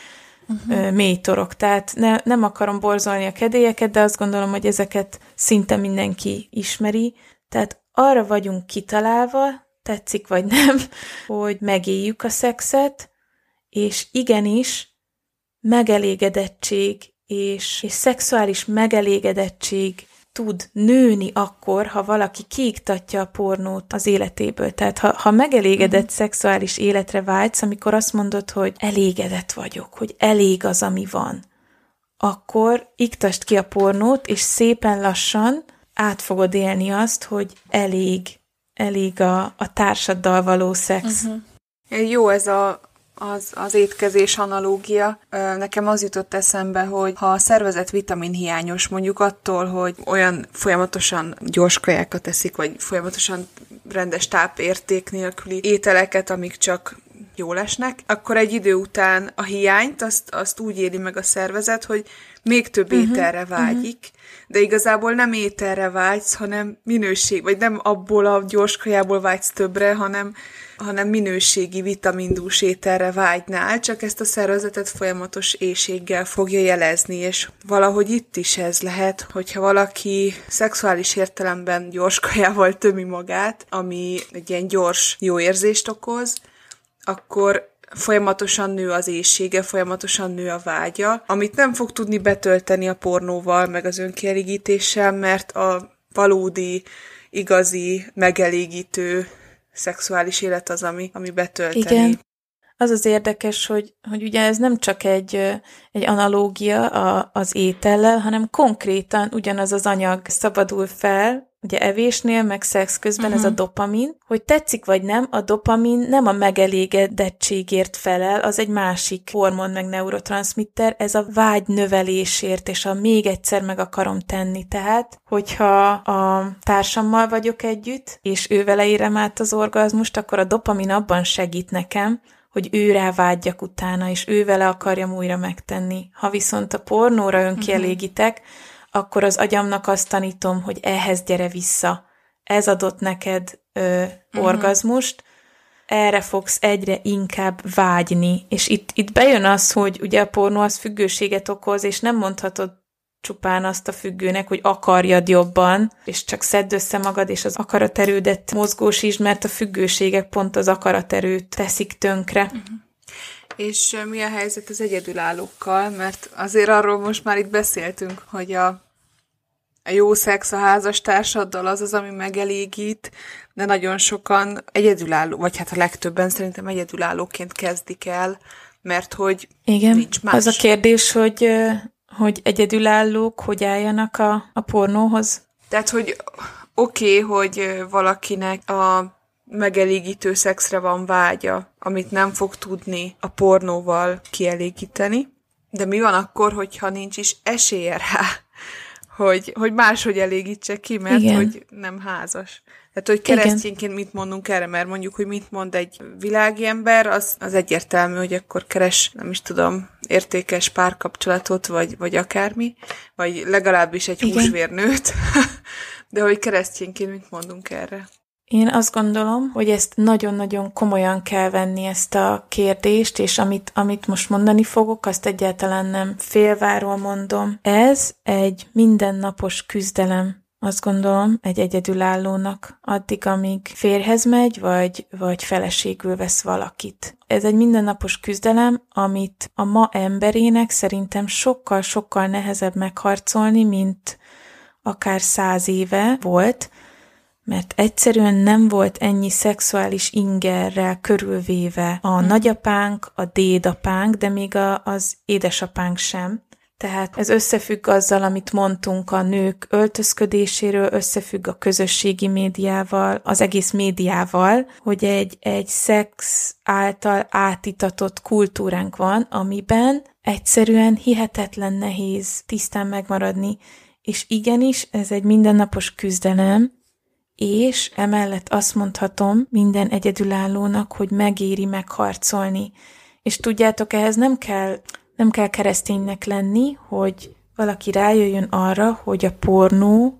uh-huh. mély torok. Tehát ne, nem akarom borzolni a kedélyeket, de azt gondolom, hogy ezeket szinte mindenki ismeri. Tehát arra vagyunk kitalálva, tetszik vagy nem, hogy megéljük a szexet, és igenis megelégedettség és, és szexuális megelégedettség tud nőni akkor, ha valaki kiiktatja a pornót az életéből. Tehát ha, ha megelégedett uh-huh. szexuális életre vágysz, amikor azt mondod, hogy elégedett vagyok, hogy elég az, ami van, akkor iktast ki a pornót, és szépen lassan át fogod élni azt, hogy elég, elég a, a társaddal való szex. Uh-huh. Jó ez a az, az étkezés analógia. Nekem az jutott eszembe, hogy ha a szervezet vitamin hiányos, mondjuk attól, hogy olyan folyamatosan gyors kajákat eszik, vagy folyamatosan rendes tápérték nélküli ételeket, amik csak jól esnek, akkor egy idő után a hiányt azt, azt úgy éli meg a szervezet, hogy még több uh-huh, ételre vágyik, uh-huh. de igazából nem ételre vágysz, hanem minőség, vagy nem abból a gyors kajából vágysz többre, hanem hanem minőségi vitamindús ételre vágynál, csak ezt a szervezetet folyamatos éjséggel fogja jelezni, és valahogy itt is ez lehet, hogyha valaki szexuális értelemben gyors kajával tömi magát, ami egy ilyen gyors jó érzést okoz, akkor folyamatosan nő az éjsége, folyamatosan nő a vágya, amit nem fog tudni betölteni a pornóval, meg az önkielégítéssel, mert a valódi, igazi, megelégítő szexuális élet az, ami, ami betölteni. Igen. Az az érdekes, hogy, hogy ugye ez nem csak egy, egy analógia a, az étellel, hanem konkrétan ugyanaz az anyag szabadul fel, ugye evésnél, meg szex közben uh-huh. ez a mhm. dopamin, hogy tetszik vagy nem, a dopamin nem a megelégedettségért felel, az egy másik hormon, meg neurotranszmitter, ez a vágy növelésért, és a még egyszer meg akarom tenni. Tehát, hogyha a társammal vagyok együtt, és ő vele érem át az orgazmust, akkor a dopamin abban segít nekem, hogy ő rá vágyjak utána, és ő vele akarjam újra megtenni. Ha viszont a pornóra önkielégítek, uh-huh akkor az agyamnak azt tanítom, hogy ehhez gyere vissza. Ez adott neked ö, uh-huh. orgazmust, erre fogsz egyre inkább vágyni. És itt, itt bejön az, hogy ugye a pornó az függőséget okoz, és nem mondhatod csupán azt a függőnek, hogy akarjad jobban, és csak szedd össze magad, és az akaraterődet mozgósítsd, mert a függőségek pont az akaraterőt teszik tönkre. Uh-huh. És mi a helyzet az egyedülállókkal? Mert azért arról most már itt beszéltünk, hogy a, a jó szex a házastársaddal az az, ami megelégít, de nagyon sokan egyedülálló, vagy hát a legtöbben szerintem egyedülállóként kezdik el, mert hogy Igen, nincs más. az a kérdés, hogy, hogy egyedülállók hogy álljanak a, a pornóhoz? Tehát, hogy oké, okay, hogy valakinek a megelégítő szexre van vágya, amit nem fog tudni a pornóval kielégíteni. De mi van akkor, hogyha nincs is esélye rá, hogy, hogy máshogy elégítse ki, mert Igen. hogy nem házas. Tehát, hogy keresztényként mit mondunk erre, mert mondjuk, hogy mit mond egy világi ember, az, az egyértelmű, hogy akkor keres, nem is tudom, értékes párkapcsolatot, vagy, vagy akármi, vagy legalábbis egy Igen. húsvérnőt. De hogy keresztényként mit mondunk erre? Én azt gondolom, hogy ezt nagyon-nagyon komolyan kell venni ezt a kérdést, és amit, amit most mondani fogok, azt egyáltalán nem félváról mondom. Ez egy mindennapos küzdelem, azt gondolom, egy egyedülállónak, addig, amíg férhez megy, vagy, vagy feleségül vesz valakit. Ez egy mindennapos küzdelem, amit a ma emberének szerintem sokkal-sokkal nehezebb megharcolni, mint akár száz éve volt, mert egyszerűen nem volt ennyi szexuális ingerrel körülvéve a hmm. nagyapánk, a dédapánk, de még a, az édesapánk sem. Tehát ez összefügg azzal, amit mondtunk a nők öltözködéséről, összefügg a közösségi médiával, az egész médiával, hogy egy, egy szex által átitatott kultúránk van, amiben egyszerűen hihetetlen nehéz tisztán megmaradni, és igenis, ez egy mindennapos küzdelem, és emellett azt mondhatom minden egyedülállónak, hogy megéri megharcolni. És tudjátok, ehhez nem kell, nem kell kereszténynek lenni, hogy valaki rájöjjön arra, hogy a pornó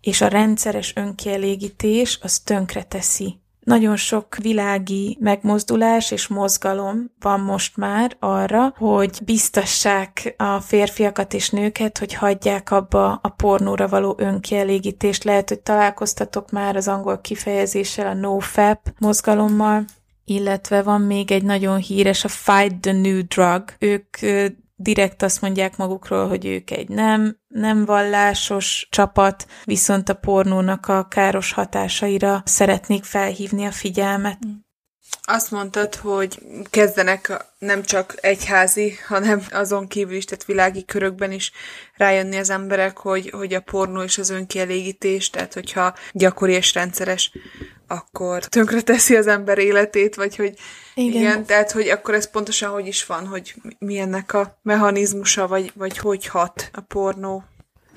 és a rendszeres önkielégítés az tönkre teszi nagyon sok világi megmozdulás és mozgalom van most már arra, hogy biztassák a férfiakat és nőket, hogy hagyják abba a pornóra való önkielégítést. Lehet, hogy találkoztatok már az angol kifejezéssel, a NoFap mozgalommal, illetve van még egy nagyon híres, a Fight the New Drug. Ők direkt azt mondják magukról, hogy ők egy nem, nem vallásos csapat, viszont a pornónak a káros hatásaira szeretnék felhívni a figyelmet. Azt mondtad, hogy kezdenek nem csak egyházi, hanem azon kívül is, tehát világi körökben is rájönni az emberek, hogy, hogy a pornó és az önkielégítés, tehát hogyha gyakori és rendszeres, akkor tönkre teszi az ember életét, vagy hogy igen. igen, tehát hogy akkor ez pontosan hogy is van, hogy mi ennek a mechanizmusa, vagy, vagy hogy hat a pornó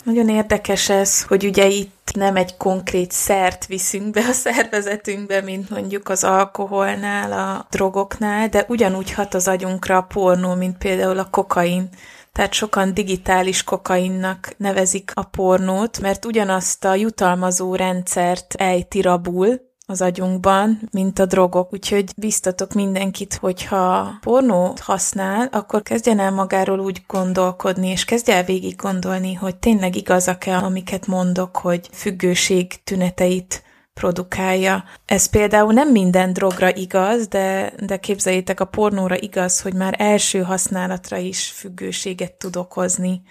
nagyon érdekes ez, hogy ugye itt nem egy konkrét szert viszünk be a szervezetünkbe, mint mondjuk az alkoholnál, a drogoknál, de ugyanúgy hat az agyunkra a pornó, mint például a kokain. Tehát sokan digitális kokainnak nevezik a pornót, mert ugyanazt a jutalmazó rendszert ejti rabul, az agyunkban, mint a drogok. Úgyhogy biztatok mindenkit, hogyha pornót használ, akkor kezdjen el magáról úgy gondolkodni, és kezdj el végig gondolni, hogy tényleg igazak-e, amiket mondok, hogy függőség tüneteit produkálja. Ez például nem minden drogra igaz, de, de képzeljétek, a pornóra igaz, hogy már első használatra is függőséget tud okozni.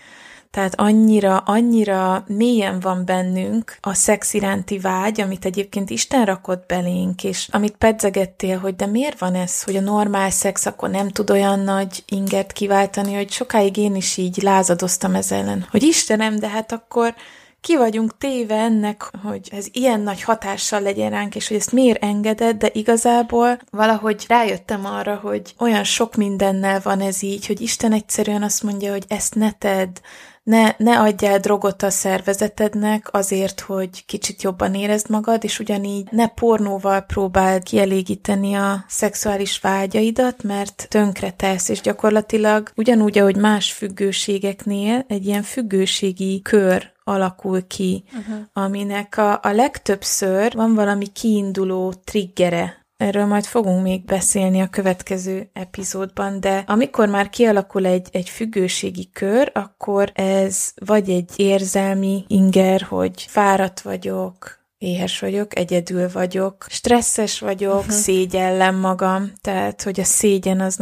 Tehát annyira, annyira mélyen van bennünk a szex iránti vágy, amit egyébként Isten rakott belénk, és amit pedzegettél, hogy de miért van ez, hogy a normál szex akkor nem tud olyan nagy ingert kiváltani, hogy sokáig én is így lázadoztam ez ellen, hogy Istenem, de hát akkor ki vagyunk téve ennek, hogy ez ilyen nagy hatással legyen ránk, és hogy ezt miért engeded, de igazából valahogy rájöttem arra, hogy olyan sok mindennel van ez így, hogy Isten egyszerűen azt mondja, hogy ezt ne tedd, ne, ne adjál drogot a szervezetednek azért, hogy kicsit jobban érezd magad, és ugyanígy ne pornóval próbáld kielégíteni a szexuális vágyaidat, mert tönkre tesz, és gyakorlatilag ugyanúgy, ahogy más függőségeknél egy ilyen függőségi kör alakul ki, uh-huh. aminek a, a legtöbbször van valami kiinduló triggere Erről majd fogunk még beszélni a következő epizódban, de amikor már kialakul egy, egy függőségi kör, akkor ez vagy egy érzelmi inger, hogy fáradt vagyok, éhes vagyok, egyedül vagyok, stresszes vagyok, uh-huh. szégyellem magam, tehát hogy a szégyen az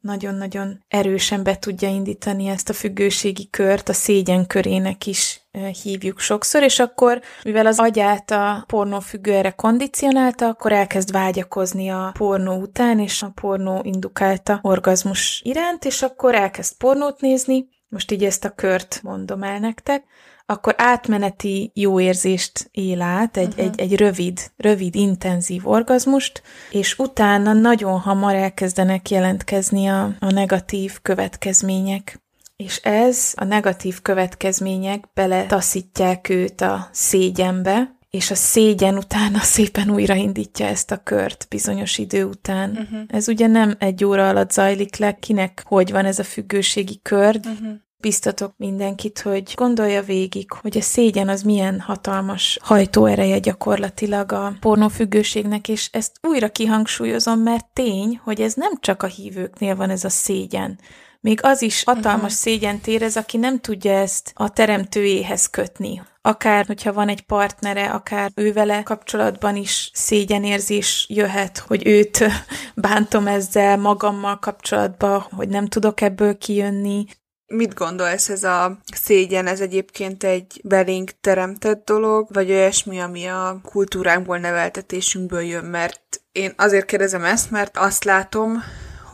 nagyon-nagyon erősen be tudja indítani ezt a függőségi kört, a szégyen körének is hívjuk sokszor, és akkor, mivel az agyát a pornófüggő erre kondicionálta, akkor elkezd vágyakozni a pornó után, és a pornó indukálta orgazmus iránt, és akkor elkezd pornót nézni, most így ezt a kört mondom el nektek, akkor átmeneti jó érzést él át, egy, uh-huh. egy, egy rövid, rövid, intenzív orgazmust, és utána nagyon hamar elkezdenek jelentkezni a, a negatív következmények. És ez, a negatív következmények bele taszítják őt a szégyenbe, és a szégyen utána szépen újraindítja ezt a kört bizonyos idő után. Uh-huh. Ez ugye nem egy óra alatt zajlik le, kinek hogy van ez a függőségi kör, uh-huh biztatok mindenkit, hogy gondolja végig, hogy a szégyen az milyen hatalmas hajtóereje gyakorlatilag a pornófüggőségnek, és ezt újra kihangsúlyozom, mert tény, hogy ez nem csak a hívőknél van ez a szégyen. Még az is hatalmas uh-huh. szégyent érez, aki nem tudja ezt a teremtőjéhez kötni. Akár, hogyha van egy partnere, akár ő vele kapcsolatban is szégyenérzés jöhet, hogy őt bántom ezzel magammal kapcsolatban, hogy nem tudok ebből kijönni, Mit gondolsz, ez a szégyen, ez egyébként egy belénk teremtett dolog, vagy olyasmi, ami a kultúránkból, neveltetésünkből jön? Mert én azért kérdezem ezt, mert azt látom,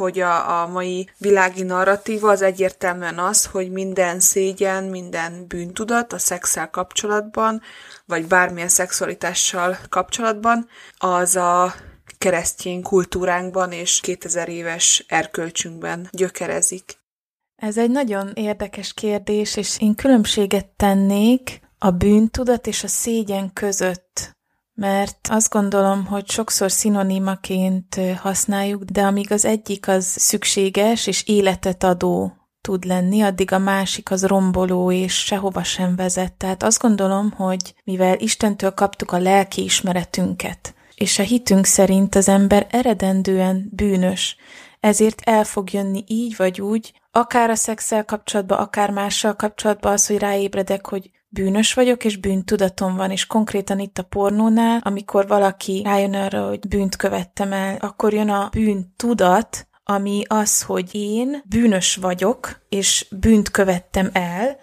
hogy a, a mai világi narratíva az egyértelműen az, hogy minden szégyen, minden bűntudat a szexel kapcsolatban, vagy bármilyen szexualitással kapcsolatban, az a keresztény kultúránkban és 2000 éves erkölcsünkben gyökerezik. Ez egy nagyon érdekes kérdés, és én különbséget tennék a bűntudat és a szégyen között, mert azt gondolom, hogy sokszor szinonimaként használjuk, de amíg az egyik az szükséges és életet adó tud lenni, addig a másik az romboló és sehova sem vezet. Tehát azt gondolom, hogy mivel Istentől kaptuk a lelki ismeretünket, és a hitünk szerint az ember eredendően bűnös, ezért el fog jönni így vagy úgy, akár a szexel kapcsolatban, akár mással kapcsolatban az, hogy ráébredek, hogy bűnös vagyok, és bűntudatom van, és konkrétan itt a pornónál, amikor valaki rájön arra, hogy bűnt követtem el, akkor jön a bűntudat, ami az, hogy én bűnös vagyok, és bűnt követtem el,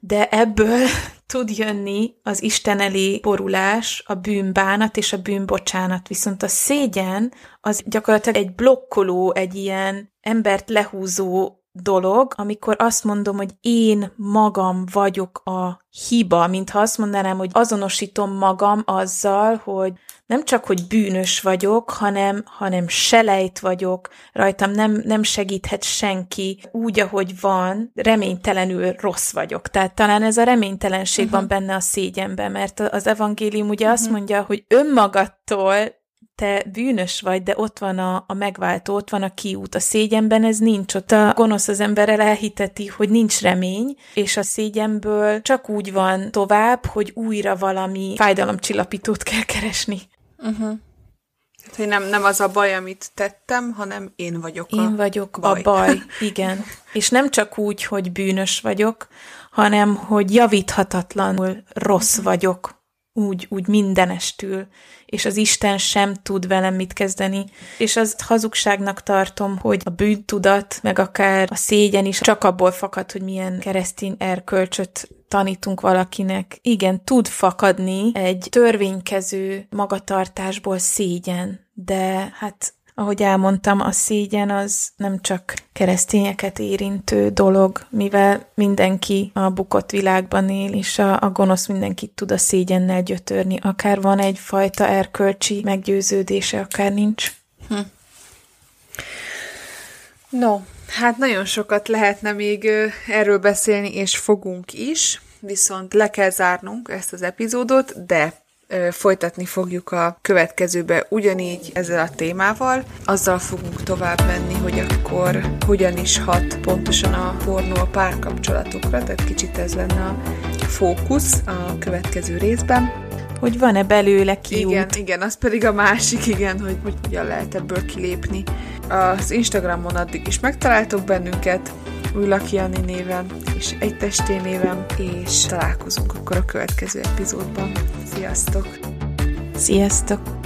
de ebből tud jönni az Isten elé borulás, a bűnbánat és a bűnbocsánat. Viszont a szégyen az gyakorlatilag egy blokkoló, egy ilyen embert lehúzó dolog, amikor azt mondom, hogy én magam vagyok a hiba, mintha azt mondanám, hogy azonosítom magam azzal, hogy nem csak, hogy bűnös vagyok, hanem, hanem selejt vagyok, rajtam nem, nem segíthet senki úgy, ahogy van, reménytelenül rossz vagyok. Tehát talán ez a reménytelenség uh-huh. van benne a szégyenben, mert az evangélium ugye uh-huh. azt mondja, hogy önmagattól te bűnös vagy, de ott van a, a megváltó, ott van a kiút. A szégyenben ez nincs. Ott a gonosz az emberrel elhiteti, hogy nincs remény, és a szégyenből csak úgy van tovább, hogy újra valami fájdalomcsillapítót kell keresni. Uh-huh. Hát, hogy nem, nem az a baj, amit tettem, hanem én vagyok én a Én vagyok baj. a baj, igen. És nem csak úgy, hogy bűnös vagyok, hanem hogy javíthatatlanul rossz vagyok, úgy, úgy mindenestül, és az Isten sem tud velem mit kezdeni. És azt hazugságnak tartom, hogy a bűntudat, meg akár a szégyen is csak abból fakad, hogy milyen keresztény erkölcsöt tanítunk valakinek. Igen, tud fakadni egy törvénykező magatartásból szégyen, de hát ahogy elmondtam, a szégyen az nem csak keresztényeket érintő dolog, mivel mindenki a bukott világban él, és a, a gonosz mindenkit tud a szégyennel gyötörni. Akár van egyfajta erkölcsi meggyőződése, akár nincs. Hm. No, hát nagyon sokat lehetne még erről beszélni, és fogunk is, viszont le kell zárnunk ezt az epizódot, de folytatni fogjuk a következőbe ugyanígy ezzel a témával. Azzal fogunk tovább menni, hogy akkor hogyan is hat pontosan a pornó a párkapcsolatokra, tehát kicsit ez lenne a fókusz a következő részben. Hogy van-e belőle kiút? Igen, igen, az pedig a másik, igen, hogy, hogy hogyan lehet ebből kilépni. Az Instagramon addig is megtaláltok bennünket, új Lakiani néven és egy testé néven, és találkozunk akkor a következő epizódban. Sziasztok! Sziasztok!